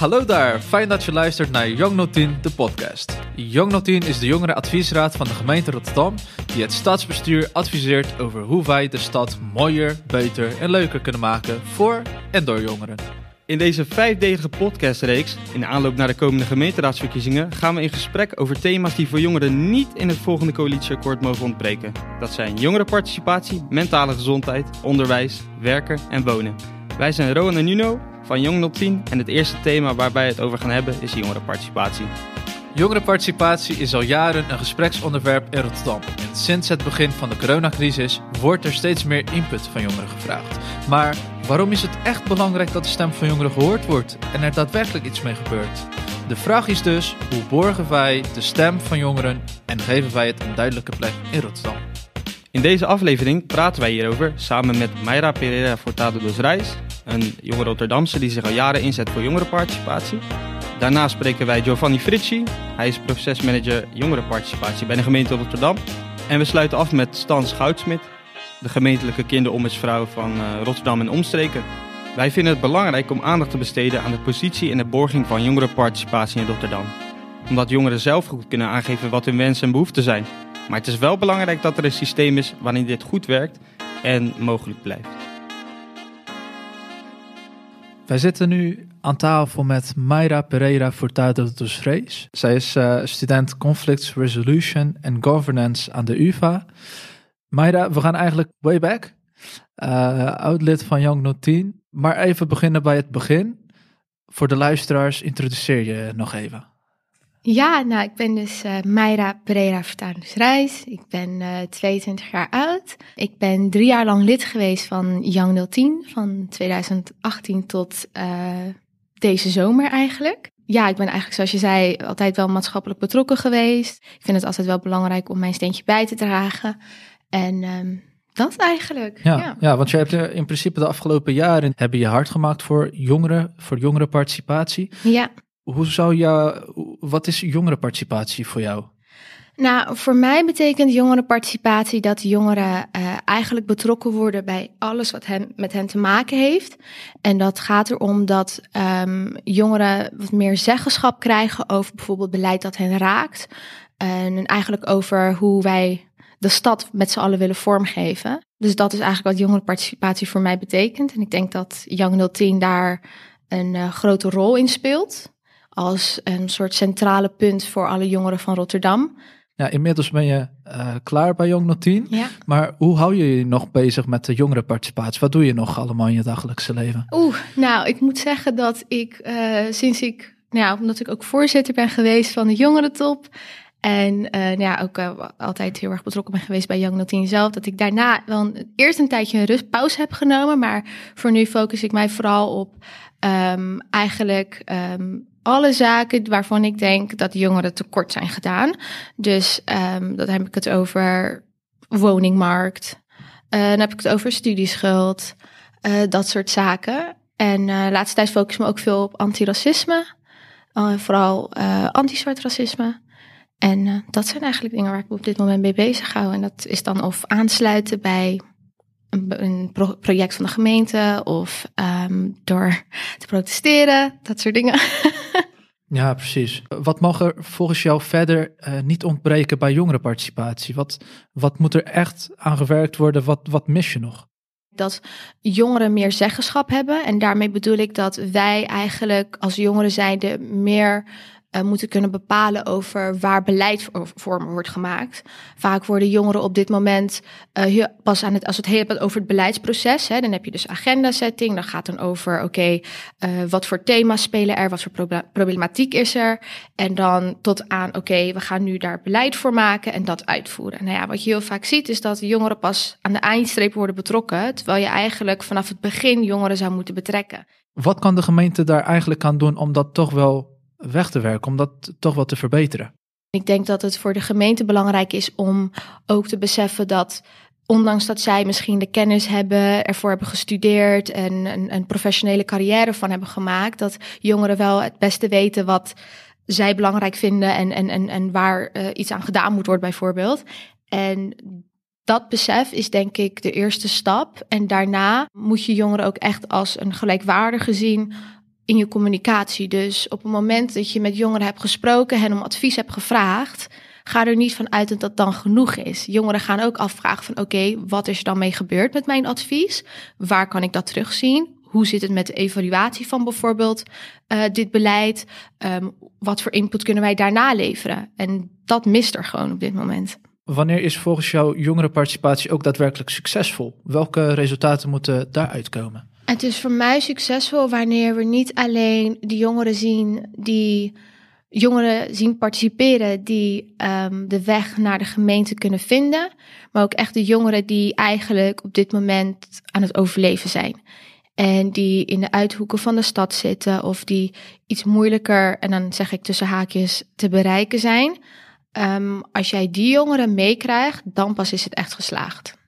Hallo daar, fijn dat je luistert naar Young 10, de podcast. Young 10 is de jongere adviesraad van de gemeente Rotterdam die het stadsbestuur adviseert over hoe wij de stad mooier, beter en leuker kunnen maken voor en door jongeren. In deze vijfdelige podcastreeks, in de aanloop naar de komende gemeenteraadsverkiezingen, gaan we in gesprek over thema's die voor jongeren niet in het volgende coalitieakkoord mogen ontbreken. Dat zijn jongerenparticipatie, mentale gezondheid, onderwijs, werken en wonen. Wij zijn Rowan en Nuno van Jong 10 en het eerste thema waar wij het over gaan hebben is jongerenparticipatie. Jongerenparticipatie is al jaren een gespreksonderwerp in Rotterdam. En sinds het begin van de coronacrisis wordt er steeds meer input van jongeren gevraagd. Maar waarom is het echt belangrijk dat de stem van jongeren gehoord wordt en er daadwerkelijk iets mee gebeurt? De vraag is dus, hoe borgen wij de stem van jongeren en geven wij het een duidelijke plek in Rotterdam? In deze aflevering praten wij hierover samen met Mayra Pereira Fortado dos Reis, een jonge Rotterdamse die zich al jaren inzet voor jongerenparticipatie. Daarna spreken wij Giovanni Fritchi, hij is procesmanager jongerenparticipatie bij de gemeente Rotterdam. En we sluiten af met Stans Goudsmit, de gemeentelijke kinderombudsvrouw van uh, Rotterdam en omstreken. Wij vinden het belangrijk om aandacht te besteden aan de positie en de borging van jongerenparticipatie in Rotterdam. Omdat jongeren zelf goed kunnen aangeven wat hun wensen en behoeften zijn. Maar het is wel belangrijk dat er een systeem is waarin dit goed werkt en mogelijk blijft. Wij zitten nu aan tafel met Mayra Pereira Furtado dos Reis. Zij is uh, student Conflict Resolution and Governance aan de UvA. Mayra, we gaan eigenlijk way back. Uh, oud lid van Young Not 10. Maar even beginnen bij het begin. Voor de luisteraars, introduceer je nog even. Ja, nou, ik ben dus uh, Mayra Pereira Vertanus Reis. Ik ben uh, 22 jaar oud. Ik ben drie jaar lang lid geweest van Young 010, van 2018 tot uh, deze zomer eigenlijk. Ja, ik ben eigenlijk, zoals je zei, altijd wel maatschappelijk betrokken geweest. Ik vind het altijd wel belangrijk om mijn steentje bij te dragen. En um, dat eigenlijk. Ja, ja. ja want je hebt in principe de afgelopen jaren hebben je hard gemaakt voor jongeren, voor jongerenparticipatie. Ja. Hoe zou je, wat is jongerenparticipatie voor jou? Nou, voor mij betekent jongerenparticipatie dat jongeren uh, eigenlijk betrokken worden bij alles wat hen, met hen te maken heeft. En dat gaat erom dat um, jongeren wat meer zeggenschap krijgen over bijvoorbeeld beleid dat hen raakt. En eigenlijk over hoe wij de stad met z'n allen willen vormgeven. Dus dat is eigenlijk wat jongerenparticipatie voor mij betekent. En ik denk dat Young 010 daar een uh, grote rol in speelt als een soort centrale punt voor alle jongeren van Rotterdam. Ja, inmiddels ben je uh, klaar bij Jong 10. Ja. Maar hoe hou je je nog bezig met de jongerenparticipatie? Wat doe je nog allemaal in je dagelijkse leven? Oeh, nou, ik moet zeggen dat ik uh, sinds ik, nou omdat ik ook voorzitter ben geweest van de jongerentop. En uh, nou ja, ook uh, altijd heel erg betrokken ben geweest bij Young 10 zelf. Dat ik daarna wel een, eerst een tijdje een rustpauze heb genomen. Maar voor nu focus ik mij vooral op um, eigenlijk um, alle zaken waarvan ik denk dat jongeren tekort zijn gedaan. Dus um, dan heb ik het over woningmarkt. Uh, dan heb ik het over studieschuld. Uh, dat soort zaken. En uh, laatste tijd focus me ook veel op antiracisme. vooral anti-zwart racisme. En dat zijn eigenlijk dingen waar ik me op dit moment mee bezig hou. En dat is dan of aansluiten bij een, een pro project van de gemeente of um, door te protesteren, dat soort dingen. ja, precies. Wat mag er volgens jou verder uh, niet ontbreken bij jongerenparticipatie? Wat, wat moet er echt aan gewerkt worden? Wat, wat mis je nog? Dat jongeren meer zeggenschap hebben. En daarmee bedoel ik dat wij eigenlijk als jongeren zijnde meer uh, moeten kunnen bepalen over waar beleid voor wordt gemaakt. Vaak worden jongeren op dit moment uh, pas aan het, als het hebt over het beleidsproces, hè, dan heb je dus agenda setting, dan gaat dan over, oké, uh, wat voor thema's spelen er, wat voor problematiek is er, en dan tot aan, oké, we gaan nu daar beleid voor maken en dat uitvoeren. Nou ja, wat je heel vaak ziet is dat jongeren pas aan de eindstreep worden betrokken, terwijl je eigenlijk vanaf het begin jongeren zou moeten betrekken. Wat kan de gemeente daar eigenlijk aan doen om dat toch wel weg te werken, om dat toch wat te verbeteren? Ik denk dat het voor de gemeente belangrijk is om ook te beseffen dat ondanks dat zij misschien de kennis hebben, ervoor hebben gestudeerd en een, een professionele carrière van hebben gemaakt, dat jongeren wel het beste weten wat zij belangrijk vinden en, en, en, en waar uh, iets aan gedaan moet worden bijvoorbeeld. En dat besef is denk ik de eerste stap. En daarna moet je jongeren ook echt als een gelijkwaardige zien in je communicatie. Dus op het moment dat je met jongeren hebt gesproken, hen om advies hebt gevraagd, ga er niet van uit dat dat dan genoeg is. Jongeren gaan ook afvragen van oké, wat is er dan mee gebeurd met mijn advies? Waar kan ik dat terugzien? Hoe zit het met de evaluatie van bijvoorbeeld uh, dit beleid? Um, wat voor input kunnen wij daarna leveren? En dat mist er gewoon op dit moment. Wanneer is volgens jou jongerenparticipatie ook daadwerkelijk succesvol? Welke resultaten moeten daaruit komen? Het is voor mij succesvol wanneer we niet alleen de jongeren zien die jongeren zien participeren die um, de weg naar de gemeente kunnen vinden, maar ook echt de jongeren die eigenlijk op dit moment aan het overleven zijn. En die in de uithoeken van de stad zitten of die iets moeilijker, en dan zeg ik tussen haakjes, te bereiken zijn. Um, als jij die jongeren meekrijgt, dan pas is het echt geslaagd.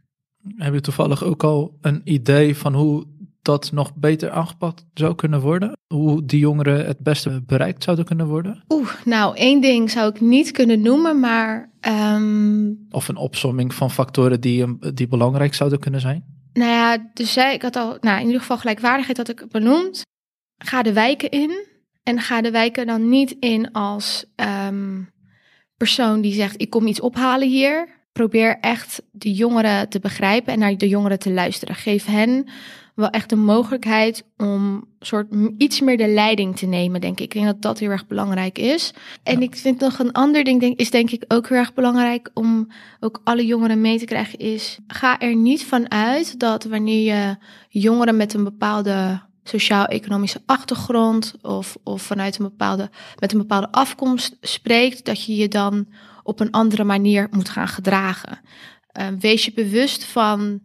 Heb je toevallig ook al een idee van hoe dat nog beter aangepakt zou kunnen worden? Hoe die jongeren het beste bereikt zouden kunnen worden? Oeh, nou, één ding zou ik niet kunnen noemen, maar. Um... Of een opsomming van factoren die, die belangrijk zouden kunnen zijn? Nou ja, dus zei, ik had al, nou, in ieder geval gelijkwaardigheid had ik benoemd. Ga de wijken in. En ga de wijken dan niet in als um, persoon die zegt: Ik kom iets ophalen hier. Probeer echt de jongeren te begrijpen en naar de jongeren te luisteren. Geef hen wel echt de mogelijkheid om soort iets meer de leiding te nemen, denk ik. Ik denk dat dat heel erg belangrijk is. En ik vind nog een ander ding, denk, is denk ik ook heel erg belangrijk om ook alle jongeren mee te krijgen, is ga er niet van uit dat wanneer je jongeren met een bepaalde sociaal-economische achtergrond of, of vanuit een bepaalde, met een bepaalde afkomst spreekt, dat je je dan op een andere manier moet gaan gedragen. Uh, wees je bewust van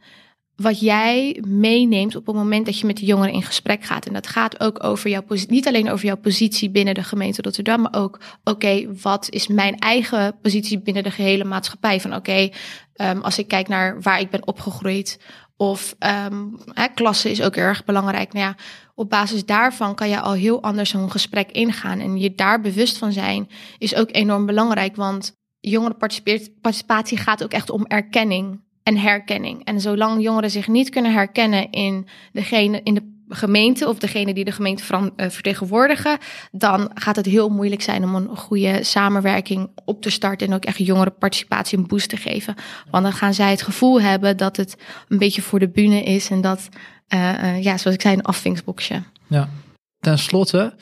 wat jij meeneemt op het moment dat je met de jongeren in gesprek gaat. En dat gaat ook over jouw positie, niet alleen over jouw positie binnen de gemeente Rotterdam, maar ook, oké, wat is mijn eigen positie binnen de gehele maatschappij? Van oké, um, als ik kijk naar waar ik ben opgegroeid, of um, hè, klasse is ook erg belangrijk. Nou ja, op basis daarvan kan je al heel anders een gesprek ingaan. En je daar bewust van zijn is ook enorm belangrijk. Want jongerenparticipatie gaat ook echt om erkenning en herkenning. En zolang jongeren zich niet kunnen herkennen in degene in de gemeente of degene die de gemeente eh, vertegenwoordigen, dan gaat het heel moeilijk zijn om een goede samenwerking op te starten en ook echt jongerenparticipatie een boost te geven. Want dan gaan zij het gevoel hebben dat het een beetje voor de bühne is en dat, uh, uh, ja, zoals ik zei, een afvingsboxje. Ja, ten slotte,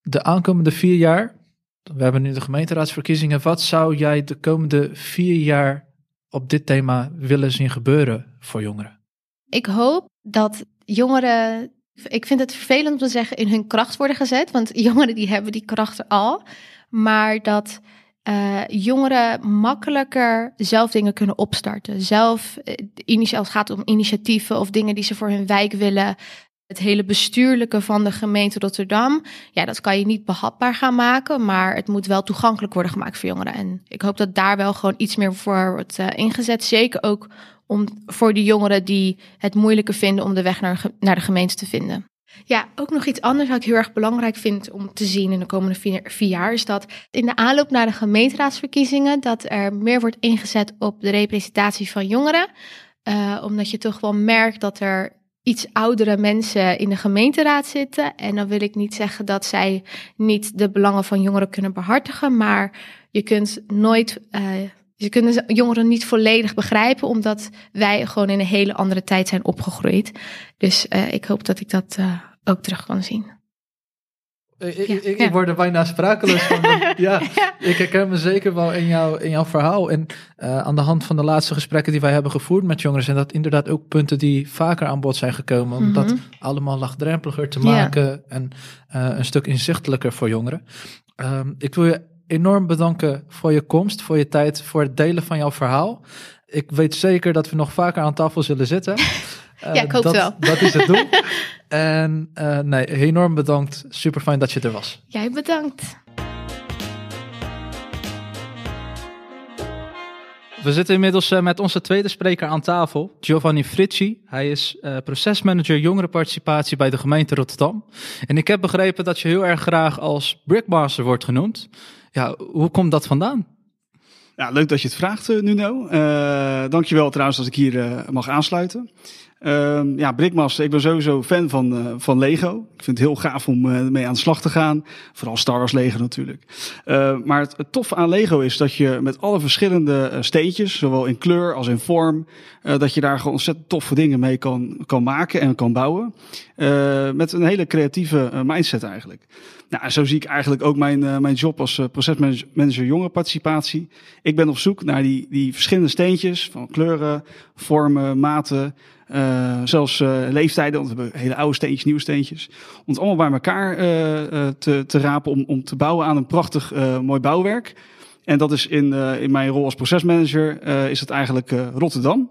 de aankomende vier jaar, we hebben nu de gemeenteraadsverkiezingen, wat zou jij de komende vier jaar op dit thema willen zien gebeuren voor jongeren? Ik hoop dat jongeren, ik vind het vervelend om te zeggen, in hun kracht worden gezet. Want jongeren die hebben die krachten al. Maar dat uh, jongeren makkelijker zelf dingen kunnen opstarten. Zelf, uh, als het gaat om initiatieven of dingen die ze voor hun wijk willen, het hele bestuurlijke van de gemeente Rotterdam, ja, dat kan je niet behapbaar gaan maken, maar het moet wel toegankelijk worden gemaakt voor jongeren. En ik hoop dat daar wel gewoon iets meer voor wordt uh, ingezet. Zeker ook om, voor die jongeren die het moeilijker vinden om de weg naar, naar de gemeente te vinden. Ja, ook nog iets anders wat ik heel erg belangrijk vind om te zien in de komende vier, jaar, is dat in de aanloop naar de gemeenteraadsverkiezingen, dat er meer wordt ingezet op de representatie van jongeren. Uh, omdat je toch wel merkt dat er iets oudere mensen in de gemeenteraad zitten. En dan wil ik niet zeggen dat zij niet de belangen van jongeren kunnen behartigen, maar je kunt nooit. Uh, je kunt jongeren niet volledig begrijpen, omdat wij gewoon in een hele andere tijd zijn opgegroeid. Dus uh, ik hoop dat ik dat uh, ook terug kan zien. Ik, ik, ik, word er bijna sprakeloos van. ja, ik herken me zeker wel in, jou, in jouw verhaal. En uh, aan de hand van de laatste gesprekken die wij hebben gevoerd met jongeren, zijn dat inderdaad ook punten die vaker aan bod zijn gekomen. Om mm -hmm. dat allemaal laagdrempeliger te maken ja. en uh, een stuk inzichtelijker voor jongeren. Um, ik wil je enorm bedanken voor je komst, voor je tijd, voor het delen van jouw verhaal. Ik weet zeker dat we nog vaker aan tafel zullen zitten. Uh, ja, ik hoop dat, wel. Dat is het doel. En uh, nee, enorm bedankt. Super fijn dat je er was. Jij bedankt. We zitten inmiddels uh, met onze tweede spreker aan tafel, Giovanni Fritchi. Hij is procesmanager jongerenparticipatie bij de gemeente Rotterdam. En ik heb begrepen dat je heel erg graag als brickmaster wordt genoemd. Ja, hoe komt dat vandaan? Ja, leuk dat je het vraagt, Nuno. Uh, dankjewel trouwens dat ik hier mag aansluiten. Ehm, ja, Brickmaster, ik ben sowieso fan van, uh, van Lego. Ik vind het heel gaaf om uh, mee aan de slag te gaan. Vooral Star Wars Lego natuurlijk. Uh, maar het, het toffe aan Lego is dat je met alle verschillende steentjes, zowel in kleur als in vorm, dat je daar gewoon ontzettend toffe dingen mee kan, kan maken en kan bouwen. met een hele creatieve mindset eigenlijk. Nou, zo zie ik eigenlijk ook mijn, mijn job als procesmanager jongerenparticipatie. Ik ben op zoek naar die, die verschillende steentjes van kleuren, vormen, maten. Uh, zelfs uh, leeftijden, want we hebben hele oude steentjes, nieuwe steentjes. Om het allemaal bij elkaar uh, te, te rapen om, om te bouwen aan een prachtig mooi bouwwerk. En dat is in, in mijn rol als procesmanager is het eigenlijk Rotterdam.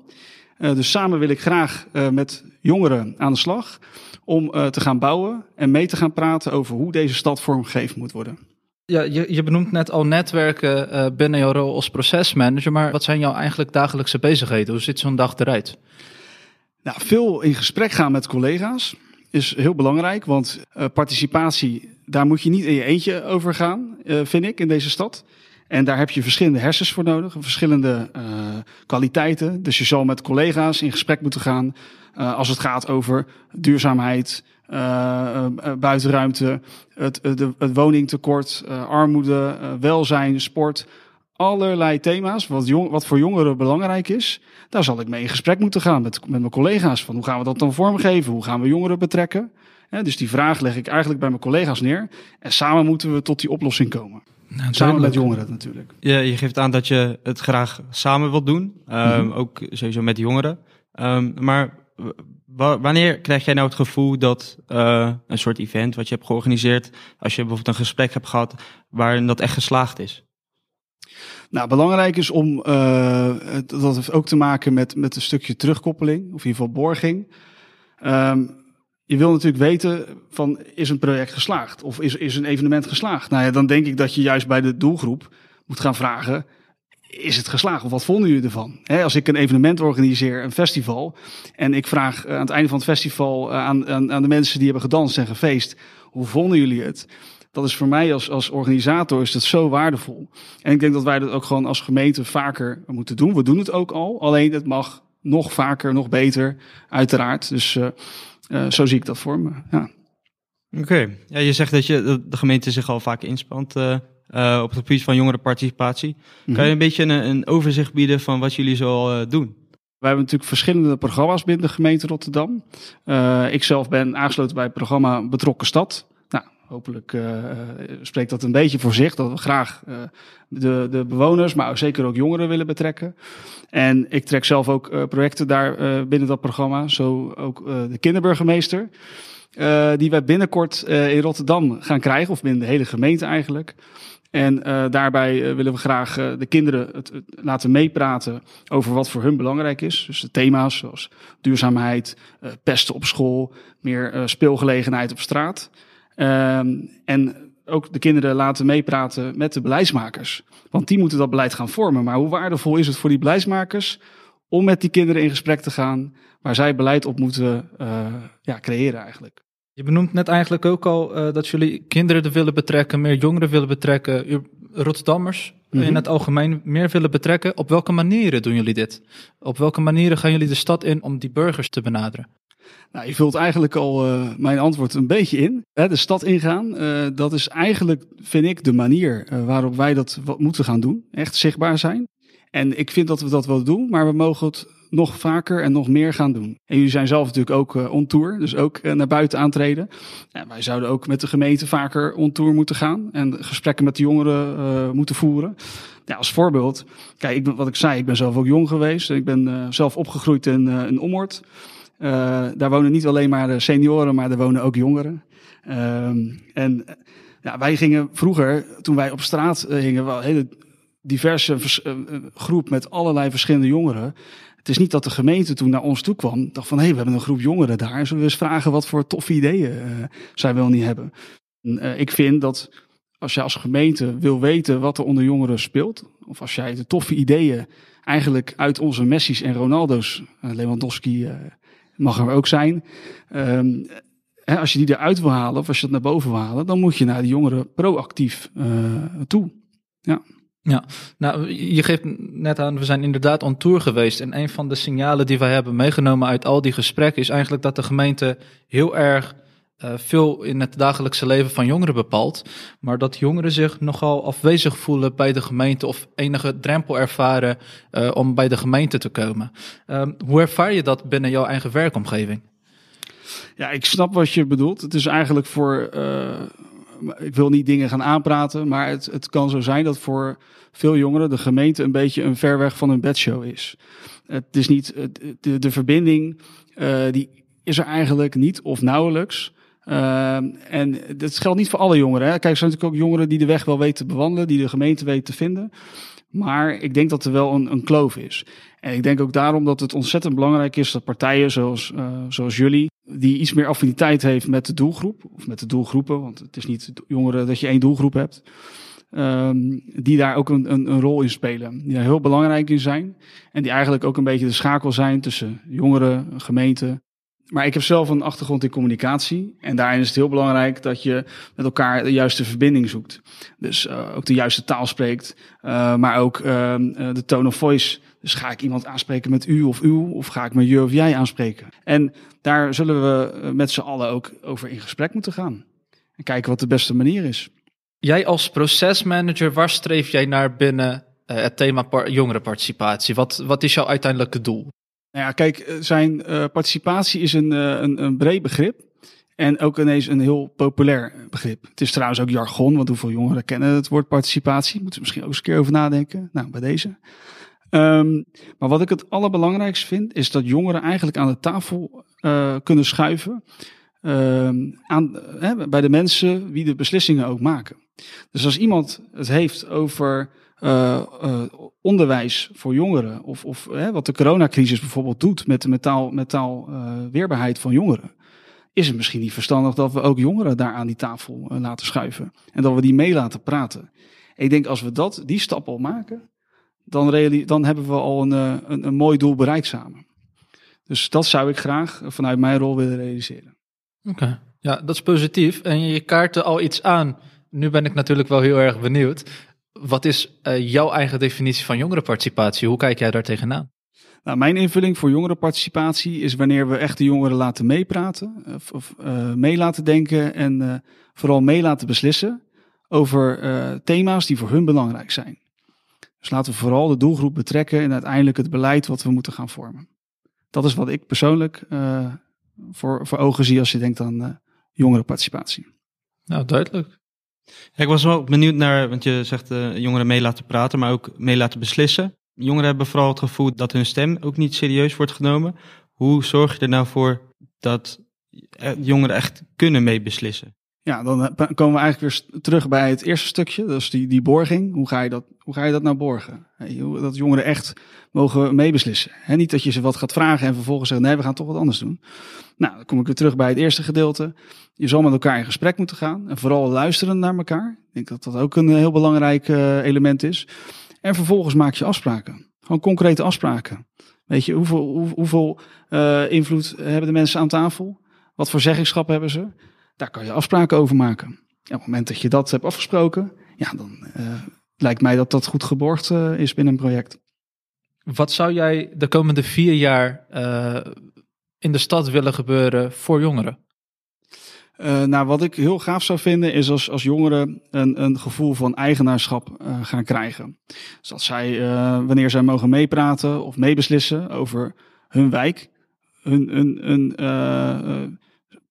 dus samen wil ik graag met jongeren aan de slag om te gaan bouwen en mee te gaan praten over hoe deze stad vormgegeven moet worden. Ja, je, je benoemt net al netwerken binnen jouw rol als procesmanager, maar wat zijn jouw eigenlijk dagelijkse bezigheden? Hoe ziet zo'n dag eruit? Nou, veel in gesprek gaan met collega's is heel belangrijk, want uh, participatie, daar moet je niet in je eentje over gaan, uh, vind ik, in deze stad. En daar heb je verschillende hersens voor nodig, verschillende uh, kwaliteiten. Dus je zal met collega's in gesprek moeten gaan als het gaat over duurzaamheid, buitenruimte, het, het, het woningtekort, armoede, welzijn, sport allerlei thema's, wat, jong, wat voor jongeren belangrijk is. Daar zal ik mee in gesprek moeten gaan met, met mijn collega's. Van hoe gaan we dat dan vormgeven? Hoe gaan we jongeren betrekken? dus die vraag leg ik eigenlijk bij mijn collega's neer. En samen moeten we tot die oplossing komen. Nou, samen met jongeren natuurlijk. Ja, je geeft aan dat je het graag samen wilt doen. Um, Ook sowieso met jongeren. Um, maar wanneer krijg jij nou het gevoel dat uh, een soort event wat je hebt georganiseerd, als je bijvoorbeeld een gesprek hebt gehad waarin dat echt geslaagd is? Nou, belangrijk is om, uh, dat heeft ook te maken met, met een stukje terugkoppeling, of in ieder geval borging. Um, je wil natuurlijk weten van, is een project geslaagd? Of is, is een evenement geslaagd? Nou ja, dan denk ik dat je juist bij de doelgroep moet gaan vragen, is het geslaagd? Of wat vonden jullie ervan? als ik een evenement organiseer, een festival, en ik vraag aan het einde van het festival eh, aan, aan, aan de mensen die hebben gedanst en gefeest, hoe vonden jullie het? Dat is voor mij als, als organisator is dat zo waardevol. En ik denk dat wij dat ook gewoon als gemeente vaker moeten doen. We doen het ook al, alleen het mag nog vaker, nog beter, uiteraard. Dus uh, uh, zo zie ik dat voor me. Ja. Oké, ja, je zegt dat, je, de gemeente zich al vaak inspant uh, op het gebied van jongerenparticipatie. Mm -hmm. Kan je een beetje een, een, overzicht bieden van wat jullie zo doen? Wij hebben natuurlijk verschillende programma's binnen de gemeente Rotterdam. ik zelf ben aangesloten bij het programma Betrokken Stad. Hopelijk uh, spreekt dat een beetje voor zich, dat we graag uh, de, de bewoners, maar zeker ook jongeren willen betrekken. En ik trek zelf ook projecten daar binnen dat programma, zo ook de kinderburgemeester. die wij binnenkort in Rotterdam gaan krijgen, of binnen de hele gemeente eigenlijk. En daarbij willen we graag de kinderen het, laten meepraten over wat voor hun belangrijk is. Dus de thema's zoals duurzaamheid, pesten op school, meer speelgelegenheid op straat. Um, en ook de kinderen laten meepraten met de beleidsmakers. Want die moeten dat beleid gaan vormen. Maar hoe waardevol is het voor die beleidsmakers om met die kinderen in gesprek te gaan waar zij beleid op moeten uh, ja, creëren eigenlijk. Je benoemt net eigenlijk ook al uh, dat jullie kinderen er willen betrekken, meer jongeren willen betrekken, Rotterdammers mm -hmm. in het algemeen meer willen betrekken. Op welke manieren doen jullie dit? Op welke manieren gaan jullie de stad in om die burgers te benaderen? Nou, je vult eigenlijk al uh, mijn antwoord een beetje in. Hè, de stad ingaan, uh, dat is eigenlijk, vind ik, de manier uh, waarop wij dat moeten gaan doen. Echt zichtbaar zijn. En ik vind dat we dat wel doen, maar we mogen het nog vaker en nog meer gaan doen. En jullie zijn zelf natuurlijk ook on tour, dus ook naar buiten aantreden. Wij zouden ook met de gemeente vaker on tour moeten gaan en gesprekken met de jongeren moeten voeren. Ja, als voorbeeld, kijk, ik wat ik zei, ik ben zelf ook jong geweest. Ik ben zelf opgegroeid in, in Ommort. Uh, daar wonen niet alleen maar de senioren, maar er wonen ook jongeren. Um, en ja, wij gingen vroeger, toen wij op straat uh, hingen, wel hele diverse uh, groep met allerlei verschillende jongeren. Het is niet dat de gemeente toen naar ons toe kwam, dacht van hé, hey, we hebben een groep jongeren daar. Zullen we eens vragen wat voor toffe ideeën zij wel niet hebben? En, ik vind dat als je als gemeente wil weten wat er onder jongeren speelt, of als jij de toffe ideeën eigenlijk uit onze Messi's en Ronaldo's, Lewandowski, mag er ook zijn. Um, hè, als je die eruit wil halen of als je het naar boven wil halen, dan moet je naar de jongeren proactief uh, toe. Ja. Ja, nou, je geeft net aan, we zijn inderdaad on tour geweest. En een van de signalen die wij hebben meegenomen uit al die gesprekken is eigenlijk dat de gemeente heel erg uh, veel in het dagelijkse leven van jongeren bepaalt. Maar dat jongeren zich nogal afwezig voelen bij de gemeente of enige drempel ervaren uh, om bij de gemeente te komen. Uh, hoe ervaar je dat binnen jouw eigen werkomgeving? Ja, ik snap wat je bedoelt. Het is eigenlijk voor ik wil niet dingen gaan aanpraten, maar het, het kan zo zijn dat voor veel jongeren de gemeente een beetje een ver weg van hun bedshow is. Het is niet, de, de verbinding die is er eigenlijk niet of nauwelijks. Uh, en dat geldt niet voor alle jongeren. Hè. Kijk, er zijn natuurlijk ook jongeren die de weg wel weten te bewandelen, die de gemeente weten te vinden. Maar ik denk dat er wel een, een kloof is. En ik denk ook daarom dat het ontzettend belangrijk is dat partijen zoals, uh, zoals jullie, die iets meer affiniteit heeft met de doelgroep, of met de doelgroepen, want het is niet jongeren dat je één doelgroep hebt, um, die daar ook een, een, een, rol in spelen. Die daar heel belangrijk in zijn. En die eigenlijk ook een beetje de schakel zijn tussen jongeren, gemeente. Maar ik heb zelf een achtergrond in communicatie. En daarin is het heel belangrijk dat je met elkaar de juiste verbinding zoekt. Dus uh, ook de juiste taal spreekt. Uh, maar ook uh, de tone of voice dus ga ik iemand aanspreken met u of uw, of ga ik met je of jij aanspreken? En daar zullen we eh, met z'n allen ook over in gesprek moeten gaan. En kijken wat de beste manier is. Jij als procesmanager, waar streef jij naar binnen het thema jongerenparticipatie? Wat, wat is jouw uiteindelijke doel? Nou ja, kijk, eh, zijn uh, participatie is een, uh, een, een breed begrip. En ook ineens een heel populair begrip. Het is trouwens ook jargon, want hoeveel jongeren kennen het woord participatie? Moeten we misschien ook eens een keer over nadenken. Nou, bij deze. Um, maar wat ik het allerbelangrijkste vind, is dat jongeren eigenlijk aan de tafel kunnen schuiven. Uh, aan, bij de mensen wie de beslissingen ook maken. Dus als iemand het heeft over uh, uh, onderwijs voor jongeren, of, of wat de coronacrisis bijvoorbeeld doet met de metaal, metaal weerbaarheid van jongeren, is het misschien niet verstandig dat we ook jongeren daar aan die tafel laten schuiven. En dat we die mee laten praten. Ik denk als we dat, die stap al maken, dan, dan hebben we al een, eh, een, een, mooi doel bereikt samen. Dus dat zou ik graag vanuit mijn rol willen realiseren. Oké, ja, dat is positief. En je kaart er al iets aan. Nu ben ik natuurlijk wel heel erg benieuwd. Wat is uh, jouw eigen definitie van jongerenparticipatie? Hoe kijk jij daar tegenaan? Nou, mijn invulling voor jongerenparticipatie is wanneer we echt de jongeren laten meepraten, of, of uh, mee laten denken en uh, vooral mee laten beslissen over thema's die voor hun belangrijk zijn. Dus laten we vooral de doelgroep betrekken en uiteindelijk het beleid wat we moeten gaan vormen. Dat is wat ik persoonlijk uh, voor, voor ogen zie als je denkt aan uh, jongerenparticipatie. Nou, duidelijk. Ik was wel benieuwd naar, want je zegt uh, jongeren mee laten praten, maar ook mee laten beslissen. Jongeren hebben vooral het gevoel dat hun stem ook niet serieus wordt genomen. Hoe zorg je er nou voor dat jongeren echt kunnen meebeslissen? Ja, dan komen we eigenlijk weer terug bij het eerste stukje. Dus die, die borging. Hoe ga, je dat, hoe ga je dat nou borgen? Dat jongeren echt mogen meebeslissen. Niet dat je ze wat gaat vragen en vervolgens zegt: nee, we gaan toch wat anders doen. Nou, dan kom ik weer terug bij het eerste gedeelte. Je zal met elkaar in gesprek moeten gaan. En vooral luisteren naar elkaar. Ik denk dat dat ook een heel belangrijk uh, element is. En vervolgens maak je afspraken. Gewoon concrete afspraken. Weet je, hoeveel, hoe, hoeveel uh, invloed hebben de mensen aan tafel? Wat voor zeggenschap hebben ze? Daar kan je afspraken over maken. En op het moment dat je dat hebt afgesproken, ja, dan uh, lijkt mij dat dat goed geborgd uh, is binnen een project. Wat zou jij de komende vier jaar uh, in de stad willen gebeuren voor jongeren? Uh, nou, wat ik heel gaaf zou vinden is als, als jongeren een, een gevoel van eigenaarschap uh, gaan krijgen. Dus dat zij, wanneer zij mogen meepraten of meebeslissen over hun wijk, hun, hun, hun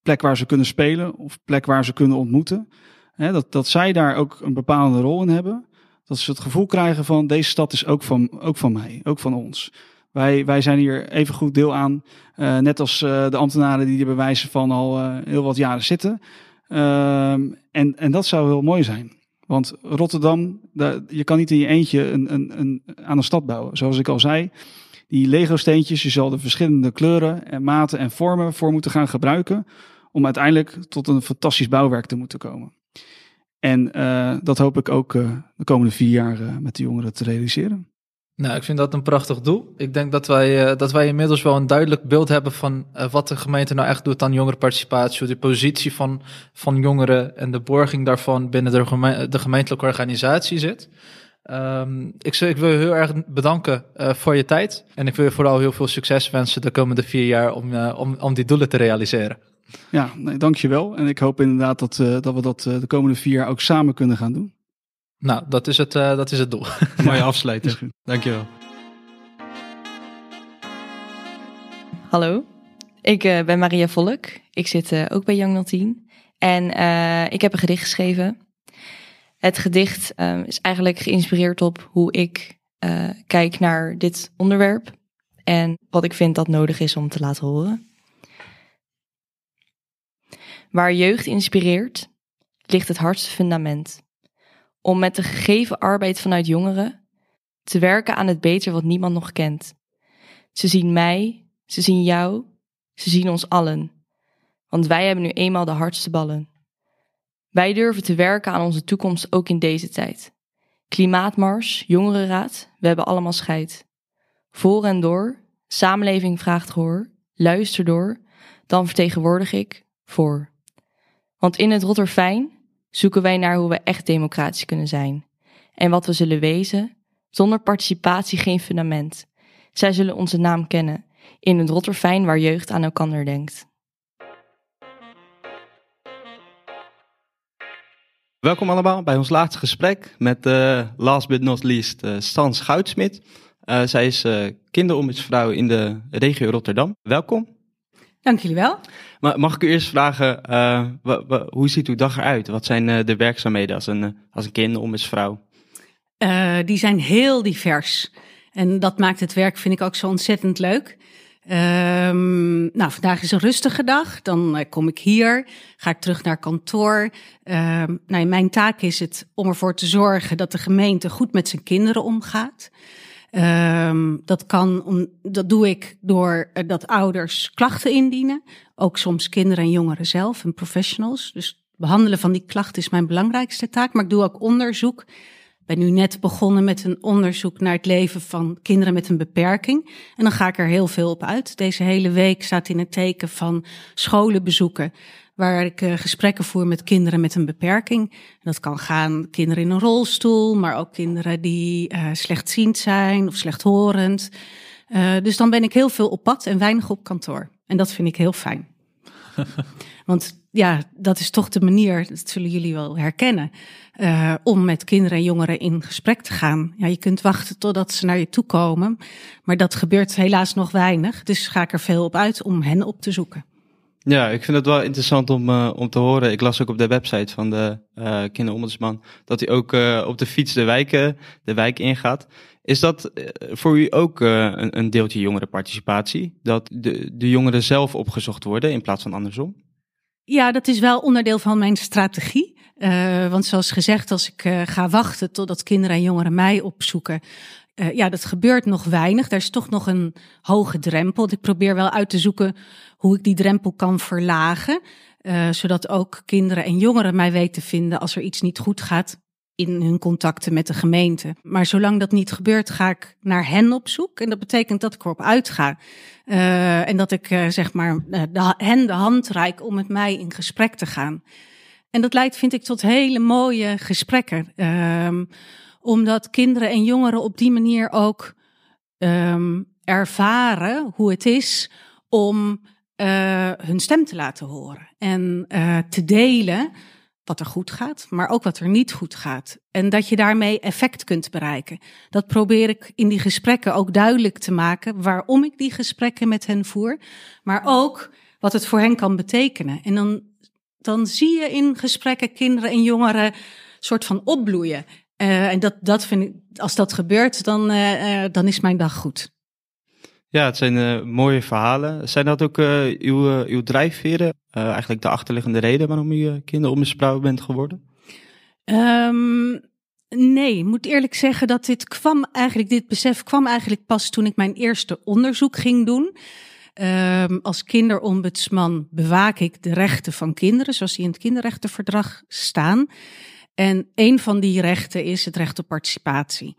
plek waar ze kunnen spelen of plek waar ze kunnen ontmoeten. Hè, dat, dat zij daar ook een bepalende rol in hebben. Dat ze het gevoel krijgen van deze stad is ook van, ook van mij, ook van ons. Wij, wij zijn hier even goed deel aan, uh, net als uh, de ambtenaren die er bewijzen van al uh, heel wat jaren zitten. Ehm, en, en dat zou heel mooi zijn. Want Rotterdam, de, je kan niet in je eentje een, een, een, aan een stad bouwen. Zoals ik al zei, die Lego-steentjes, je zal de verschillende kleuren en maten en vormen voor moeten gaan gebruiken om uiteindelijk tot een fantastisch bouwwerk te moeten komen. En uh, dat hoop ik ook uh, de komende vier jaar uh, met de jongeren te realiseren. Nou, ik vind dat een prachtig doel. Ik denk dat wij, dat wij inmiddels wel een duidelijk beeld hebben van wat de gemeente nou echt doet aan jongerenparticipatie, de positie van, van jongeren en de borging daarvan binnen de, de gemeentelijke organisatie zit. Ehm, ik, wil je heel erg bedanken voor je tijd. En ik wil je vooral heel veel succes wensen de komende vier jaar om, om, om die doelen te realiseren. Ja, nee, dankjewel. En ik hoop inderdaad dat, uh, dat we dat de komende vier jaar ook samen kunnen gaan doen. Nou, dat is het, dat is het doel. Mooie afsluiter. Dankjewel. Hallo, ik ben Maria Volk. Ik zit ook bij Young 010. En ik heb een gedicht geschreven het gedicht um, is eigenlijk geïnspireerd op hoe ik uh, kijk naar dit onderwerp en wat ik vind dat nodig is om te laten horen. Waar jeugd inspireert, ligt het hardste fundament. Om met de gegeven arbeid vanuit jongeren te werken aan het beter wat niemand nog kent. Ze zien mij, ze zien jou, ze zien ons allen. Want wij hebben nu eenmaal de hardste ballen. Wij durven te werken aan onze toekomst ook in deze tijd. Klimaatmars, jongerenraad, we hebben allemaal scheid. Voor en door, samenleving vraagt gehoor, luister door, dan vertegenwoordig ik voor. Want in het Rotterfijn zoeken wij naar hoe we echt democratisch kunnen zijn. En wat we zullen wezen, zonder participatie geen fundament. Zij zullen onze naam kennen, in het Rotterfijn waar jeugd aan elkander denkt. Welkom allemaal bij ons laatste gesprek met uh, last but not least uh, Stans Goudsmit. Uh, zij is kinderombudsvrouw in de regio Rotterdam. Welkom. Dank jullie wel. Maar mag ik u eerst vragen, hoe ziet uw dag eruit? Wat zijn de werkzaamheden als een, als een kinderombudsvrouw? die zijn heel divers. En dat maakt het werk, vind ik, ook zo ontzettend leuk. Um, nou, vandaag is een rustige dag. Dan uh, kom ik hier, ga ik terug naar kantoor. Um, nou, mijn taak is het om ervoor te zorgen dat de gemeente goed met zijn kinderen omgaat. Um, dat, kan, dat doe ik door uh, dat ouders klachten indienen. Ook soms kinderen en jongeren zelf en professionals. Dus behandelen van die klachten is mijn belangrijkste taak. Maar ik doe ook onderzoek ben nu net begonnen met een onderzoek naar het leven van kinderen met een beperking. En dan ga ik er heel veel op uit. Deze hele week staat in het teken van scholen bezoeken. Waar ik uh, gesprekken voer met kinderen met een beperking. Dat kan gaan kinderen in een rolstoel, maar ook kinderen die uh, slechtziend zijn of slechthorend. Uh, dus dan ben ik heel veel op pad en weinig op kantoor. En dat vind ik heel fijn. Want ja, dat is toch de manier, dat zullen jullie wel herkennen, uh, om met kinderen en jongeren in gesprek te gaan. Ja, je kunt wachten totdat ze naar je toe komen, maar dat gebeurt helaas nog weinig. Dus ga ik er veel op uit om hen op te zoeken. Ja, ik vind het wel interessant om, uh, om te horen. Ik las ook op de website van de uh, kinderombudsman dat hij ook uh, op de fiets de wijken, de wijk ingaat. Is dat voor u ook een, een deeltje jongerenparticipatie? Dat de, de jongeren zelf opgezocht worden in plaats van andersom? Ja, dat is wel onderdeel van mijn strategie. Want zoals gezegd, als ik ga wachten totdat kinderen en jongeren mij opzoeken, uh, ja, dat gebeurt nog weinig. Er is toch nog een hoge drempel. Ik probeer wel uit te zoeken hoe ik die drempel kan verlagen. zodat ook kinderen en jongeren mij weten vinden als er iets niet goed gaat in hun contacten met de gemeente. Maar zolang dat niet gebeurt, ga ik naar hen op zoek. En dat betekent dat ik erop uitga. Uh, en dat ik zeg maar hen de hand reik om met mij in gesprek te gaan. En dat leidt, vind ik, tot hele mooie gesprekken. Um, omdat kinderen en jongeren op die manier ook um, ervaren hoe het is om hun stem te laten horen. En te delen wat er goed gaat, maar ook wat er niet goed gaat. En dat je daarmee effect kunt bereiken. Dat probeer ik in die gesprekken ook duidelijk te maken waarom ik die gesprekken met hen voer, maar ook wat het voor hen kan betekenen. En dan, dan zie je in gesprekken kinderen en jongeren soort van opbloeien. Uh, en dat, dat vind ik, als dat gebeurt, dan, uh, uh, dan is mijn dag goed. Ja, het zijn uh, mooie verhalen. Zijn dat ook uw, uw drijfveren? eigenlijk de achterliggende reden waarom u kinderombudsvrouw bent geworden? Um, nee, ik moet eerlijk zeggen dat dit kwam eigenlijk, dit besef kwam eigenlijk pas toen ik mijn eerste onderzoek ging doen. Um, als kinderombudsman bewaak ik de rechten van kinderen, zoals die in het kinderrechtenverdrag staan. En een van die rechten is het recht op participatie.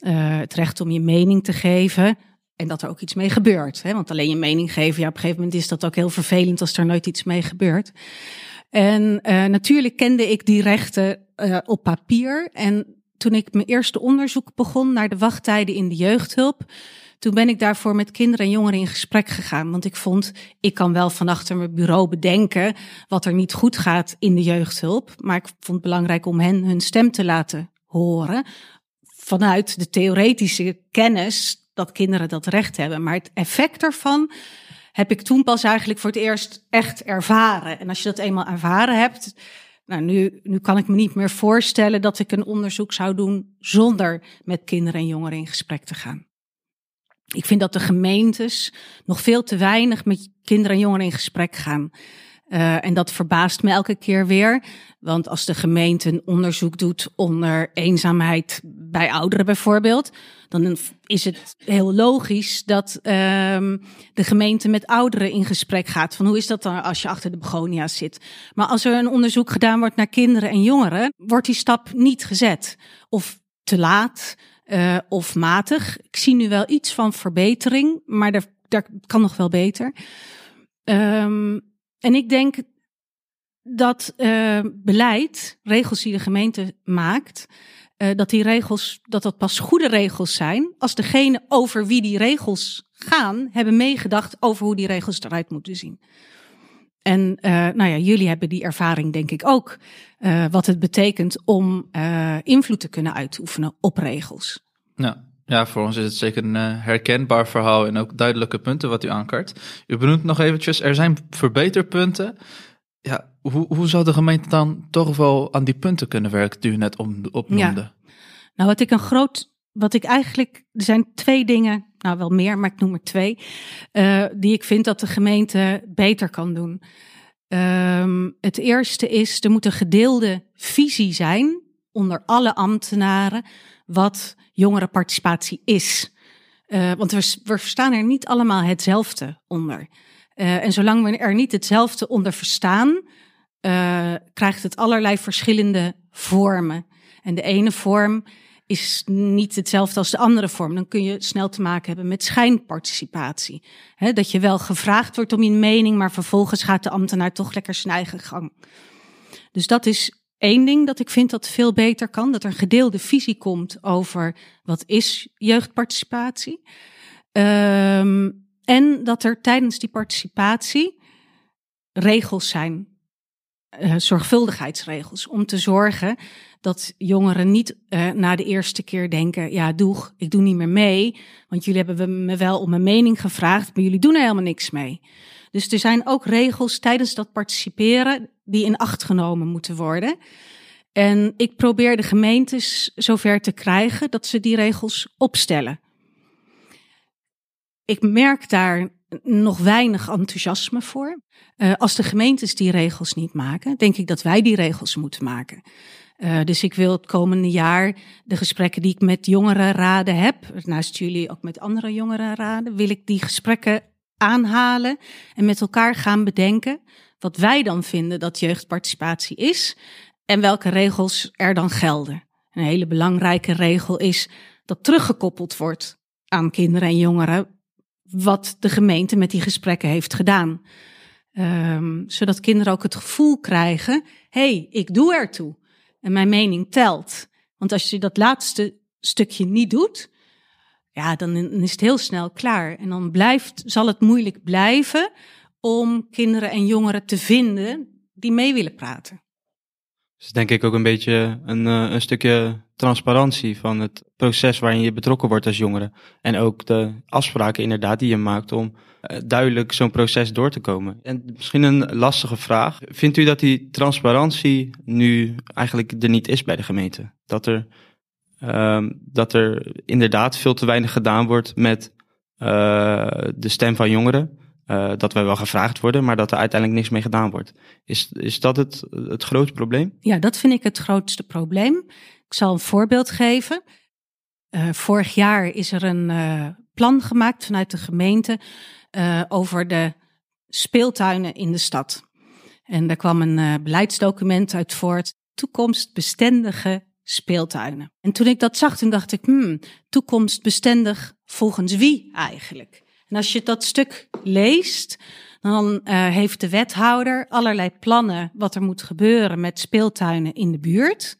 het recht om je mening te geven, en dat er ook iets mee gebeurt. Hè? Want alleen je mening geven, ja, op een gegeven moment is dat ook heel vervelend als er nooit iets mee gebeurt. En uh, natuurlijk kende ik die rechten uh, op papier. En toen ik mijn eerste onderzoek begon naar de wachttijden in de jeugdhulp, toen ben ik daarvoor met kinderen en jongeren in gesprek gegaan. Want ik vond, ik kan wel van achter mijn bureau bedenken wat er niet goed gaat in de jeugdhulp. Maar ik vond het belangrijk om hen hun stem te laten horen. Vanuit de theoretische kennis dat kinderen dat recht hebben. Maar het effect ervan heb ik toen pas eigenlijk voor het eerst echt ervaren. En als je dat eenmaal ervaren hebt, nou, nu, nu kan ik me niet meer voorstellen dat ik een onderzoek zou doen zonder met kinderen en jongeren in gesprek te gaan. Ik vind dat de gemeentes nog veel te weinig met kinderen en jongeren in gesprek gaan. Uh, en dat verbaast me elke keer weer. Want als de gemeente een onderzoek doet onder eenzaamheid bij ouderen bijvoorbeeld, dan is het heel logisch dat uh, de gemeente met ouderen in gesprek gaat. Van hoe is dat dan als je achter de begonia's zit? Maar als er een onderzoek gedaan wordt naar kinderen en jongeren, wordt die stap niet gezet. Of te laat, uh, of matig. Ik zie nu wel iets van verbetering, maar daar, daar kan nog wel beter. Um, en ik denk dat uh, beleid, regels die de gemeente maakt, uh, dat die regels, dat dat pas goede regels zijn als degene over wie die regels gaan, hebben meegedacht over hoe die regels eruit moeten zien. En uh, nou ja, jullie hebben die ervaring denk ik ook, uh, wat het betekent om invloed te kunnen uitoefenen op regels. Ja. Ja, voor ons is het zeker een herkenbaar verhaal en ook duidelijke punten wat u aankaart. U benoemt nog eventjes, er zijn verbeterpunten. Ja, hoe, hoe zou de gemeente dan toch wel aan die punten kunnen werken die u net opnoemde? Ja. Nou, wat ik een groot, wat ik eigenlijk, er zijn twee dingen, nou wel meer, maar ik noem er twee, uh, die ik vind dat de gemeente beter kan doen. Um, het eerste is, er moet een gedeelde visie zijn onder alle ambtenaren wat jongerenparticipatie is. Uh, want we, we verstaan er niet allemaal hetzelfde onder. Uh, en zolang we er niet hetzelfde onder verstaan, uh, krijgt het allerlei verschillende vormen. En de ene vorm is niet hetzelfde als de andere vorm. Dan kun je snel te maken hebben met schijnparticipatie. Dat je wel gevraagd wordt om je mening, maar vervolgens gaat de ambtenaar toch lekker zijn eigen gang. Dus dat is één ding dat ik vind dat veel beter kan. Dat er een gedeelde visie komt over wat is jeugdparticipatie. Um, en dat er tijdens die participatie regels zijn, uh, zorgvuldigheidsregels, om te zorgen dat jongeren niet uh, na de eerste keer denken: ja, doeg, ik doe niet meer mee, want jullie hebben me wel om mijn mening gevraagd, maar jullie doen er helemaal niks mee. Dus er zijn ook regels tijdens dat participeren die in acht genomen moeten worden. En ik probeer de gemeentes zover te krijgen dat ze die regels opstellen. Ik merk daar nog weinig enthousiasme voor. Uh, als de gemeentes die regels niet maken, denk ik dat wij die regels moeten maken. Uh, dus ik wil het komende jaar de gesprekken die ik met jongerenraden heb, naast jullie ook met andere jongerenraden, wil ik die gesprekken aanhalen en met elkaar gaan bedenken wat wij dan vinden dat jeugdparticipatie is en welke regels er dan gelden. Een hele belangrijke regel is dat teruggekoppeld wordt aan kinderen en jongeren wat de gemeente met die gesprekken heeft gedaan. Um, zodat kinderen ook het gevoel krijgen: hey, ik doe ertoe. En mijn mening telt. Want als je dat laatste stukje niet doet, ja, dan is het heel snel klaar. En dan blijft, zal het moeilijk blijven om kinderen en jongeren te vinden die mee willen praten. Dus denk ik ook een beetje een, uh, een stukje transparantie van het proces waarin je betrokken wordt als jongere. En ook de afspraken inderdaad die je maakt om uh, duidelijk zo'n proces door te komen. En misschien een lastige vraag. Vindt u dat die transparantie nu eigenlijk er niet is bij de gemeente? Dat er, uh, dat er inderdaad veel te weinig gedaan wordt met uh, de stem van jongeren? Uh, dat wij wel gevraagd worden, maar dat er uiteindelijk niks mee gedaan wordt. Is, is dat het, het grootste probleem? Ja, dat vind ik het grootste probleem. Ik zal een voorbeeld geven. Uh, vorig jaar is er een uh, plan gemaakt vanuit de gemeente over de speeltuinen in de stad. En daar kwam een beleidsdocument uit voort. Toekomstbestendige speeltuinen. En toen ik dat zag, toen dacht ik, hmm, toekomstbestendig volgens wie eigenlijk? En als je dat stuk leest, dan heeft de wethouder allerlei plannen wat er moet gebeuren met speeltuinen in de buurt.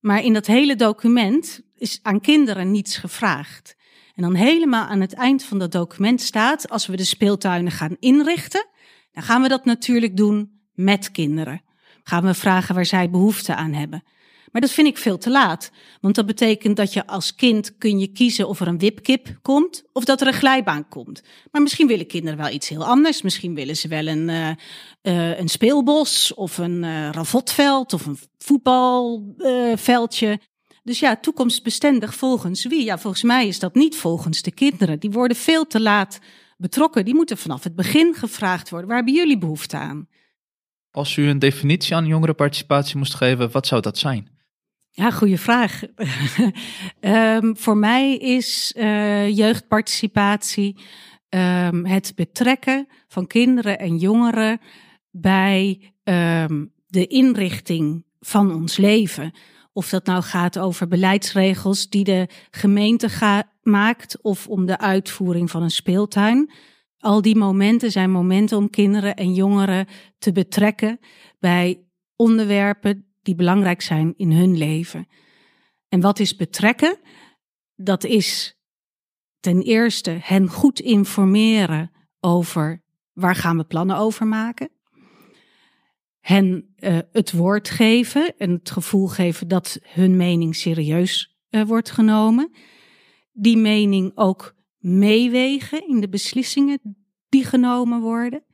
Maar in dat hele document is aan kinderen niets gevraagd. En dan helemaal aan het eind van dat document staat, als we de speeltuinen gaan inrichten, dan gaan we dat natuurlijk doen met kinderen. Gaan we vragen waar zij behoefte aan hebben. Maar dat vind ik veel te laat. Want dat betekent dat je als kind kun je kiezen of er een wipkip komt of dat er een glijbaan komt. Maar misschien willen kinderen wel iets heel anders. Misschien willen ze wel een, uh, uh, een speelbos of een uh, ravotveld of een voetbalveldje. dus ja, toekomstbestendig volgens wie? Ja, volgens mij is dat niet volgens de kinderen. Die worden veel te laat betrokken. Die moeten vanaf het begin gevraagd worden. Waar hebben jullie behoefte aan? Als u een definitie aan jongerenparticipatie moest geven, wat zou dat zijn? Ja, goede vraag. um, voor mij is uh, jeugdparticipatie um, het betrekken van kinderen en jongeren bij um, de inrichting van ons leven. Of dat nou gaat over beleidsregels die de gemeente maakt of om de uitvoering van een speeltuin. Al die momenten zijn momenten om kinderen en jongeren te betrekken bij onderwerpen die belangrijk zijn in hun leven. En wat is betrekken? Dat is ten eerste hen goed informeren over waar gaan we plannen over maken. Hen uh, het woord geven en het gevoel geven dat hun mening serieus uh, wordt genomen. Die mening ook meewegen in de beslissingen die genomen worden.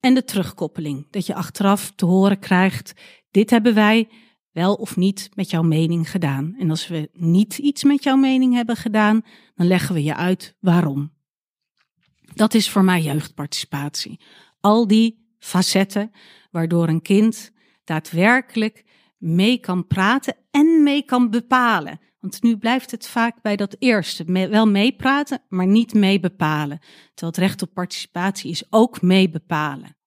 En de terugkoppeling, dat je achteraf te horen krijgt dit hebben wij wel of niet met jouw mening gedaan. En als we niet iets met jouw mening hebben gedaan, dan leggen we je uit waarom. Dat is voor mij jeugdparticipatie. Al die facetten waardoor een kind daadwerkelijk mee kan praten en mee kan bepalen. Want nu blijft het vaak bij dat eerste. Wel meepraten, maar niet mee bepalen. Terwijl het recht op participatie is ook mee bepalen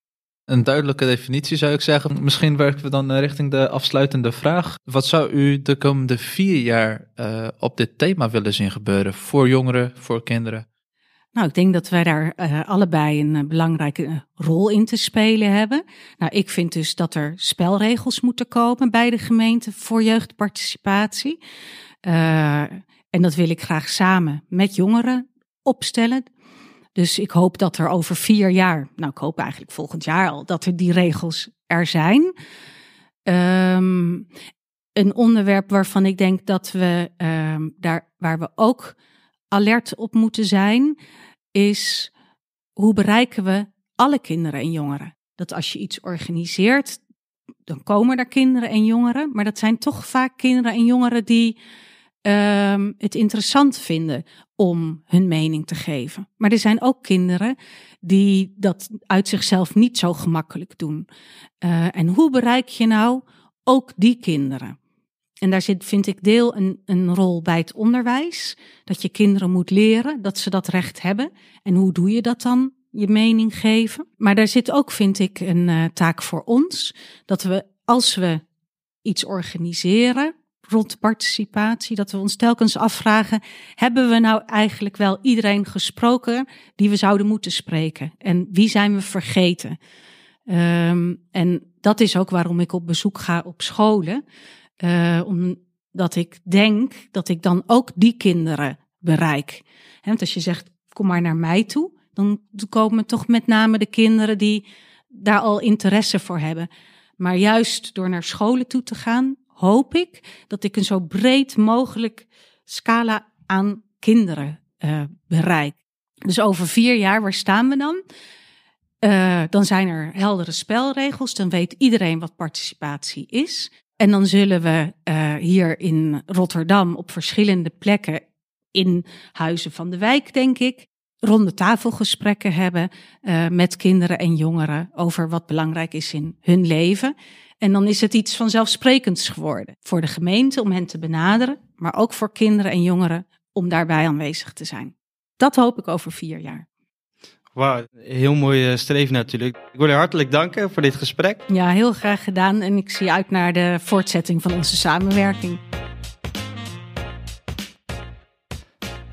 een duidelijke definitie zou ik zeggen. Misschien werken we dan eh, richting de afsluitende vraag. Wat zou u de komende vier jaar uh, op dit thema willen zien gebeuren? Voor jongeren, voor kinderen? Nou, ik denk dat wij daar uh, allebei een belangrijke rol in te spelen hebben. Nou, ik vind dus dat er spelregels moeten komen bij de gemeente voor jeugdparticipatie. en dat wil ik graag samen met jongeren opstellen. Dus ik hoop dat er over vier jaar, nou ik hoop eigenlijk volgend jaar al, dat er die regels er zijn. Um, een onderwerp waarvan ik denk dat we um, daar, waar we ook alert op moeten zijn, is hoe bereiken we alle kinderen en jongeren? Dat als je iets organiseert, dan komen er kinderen en jongeren, maar dat zijn toch vaak kinderen en jongeren die um, het interessant vinden om hun mening te geven. Maar er zijn ook kinderen die dat uit zichzelf niet zo gemakkelijk doen. Uh, en hoe bereik je nou ook die kinderen? En daar zit, vind ik, deel een, een rol bij het onderwijs. Dat je kinderen moet leren dat ze dat recht hebben. En hoe doe je dat dan? Je mening geven. Maar daar zit ook, vind ik, een uh, taak voor ons. Dat we, als we iets organiseren, rond participatie, dat we ons telkens afvragen: hebben we nou eigenlijk wel iedereen gesproken die we zouden moeten spreken? En wie zijn we vergeten? Um, en dat is ook waarom ik op bezoek ga op scholen, uh, omdat ik denk dat ik dan ook die kinderen bereik. He, want als je zegt: kom maar naar mij toe, dan komen toch met name de kinderen die daar al interesse voor hebben. Maar juist door naar scholen toe te gaan, hoop ik dat ik een zo breed mogelijk scala aan kinderen uh, bereik. Dus over vier jaar, waar staan we dan? Uh, dan zijn er heldere spelregels, dan weet iedereen wat participatie is. En dan zullen we uh, hier in Rotterdam op verschillende plekken in huizen van de wijk, denk ik, ronde tafelgesprekken hebben met kinderen en jongeren over wat belangrijk is in hun leven. En dan is het iets vanzelfsprekends geworden voor de gemeente om hen te benaderen, maar ook voor kinderen en jongeren om daarbij aanwezig te zijn. Dat hoop ik over vier jaar. Wauw, heel mooi eh, streven natuurlijk. Ik wil je hartelijk danken voor dit gesprek. Ja, heel graag gedaan en ik zie uit naar de voortzetting van onze samenwerking.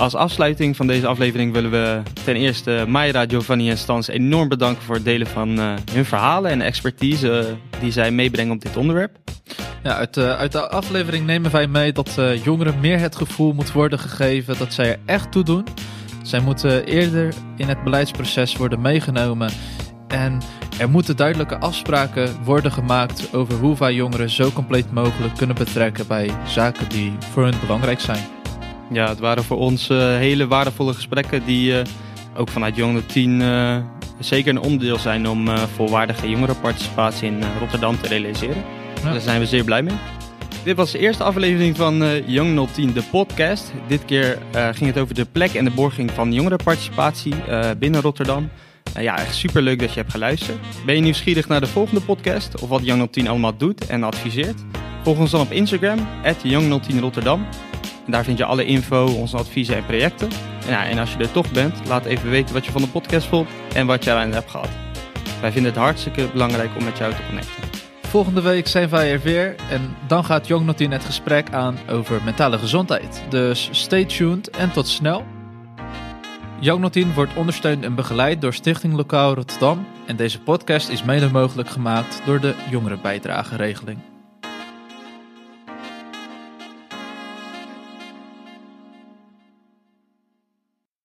Als afsluiting van deze aflevering willen we ten eerste Mayra, Giovanni en Stans enorm bedanken voor het delen van uh, hun verhalen en expertise die zij meebrengen op dit onderwerp. Uit, de, uit de aflevering nemen wij mee dat jongeren meer het gevoel moet worden gegeven dat zij er echt toe doen. Zij moeten eerder in het beleidsproces worden meegenomen. En er moeten duidelijke afspraken worden gemaakt over hoe wij jongeren zo compleet mogelijk kunnen betrekken bij zaken die voor hun belangrijk zijn. Ja, het waren voor ons uh, hele waardevolle gesprekken die uh, ook vanuit Jongeren 10 uh, zeker een onderdeel zijn om volwaardige jongerenparticipatie in Rotterdam te realiseren. Ja. Daar zijn we zeer blij mee. Dit was de eerste aflevering van uh, Young 010, de podcast. Dit keer uh, ging het over de plek en de borging van jongerenparticipatie uh, binnen Rotterdam. ja, echt super leuk dat je hebt geluisterd. Ben je nieuwsgierig naar de volgende podcast of wat Young 010 allemaal doet en adviseert? Volg ons dan op Instagram, Young010 Rotterdam. Daar vind je alle info, onze adviezen en projecten. En, als je er toch bent, laat even weten wat je van de podcast vond en wat je aan hebt gehad. Wij vinden het hartstikke belangrijk om met jou te connecten. Volgende week zijn wij er weer en dan gaat Young Notin het gesprek aan over mentale gezondheid. Dus stay tuned en tot snel. Young Notin wordt ondersteund en begeleid door Stichting Lokaal Rotterdam en deze podcast is mede mogelijk gemaakt door de Jongerenbijdrageregeling.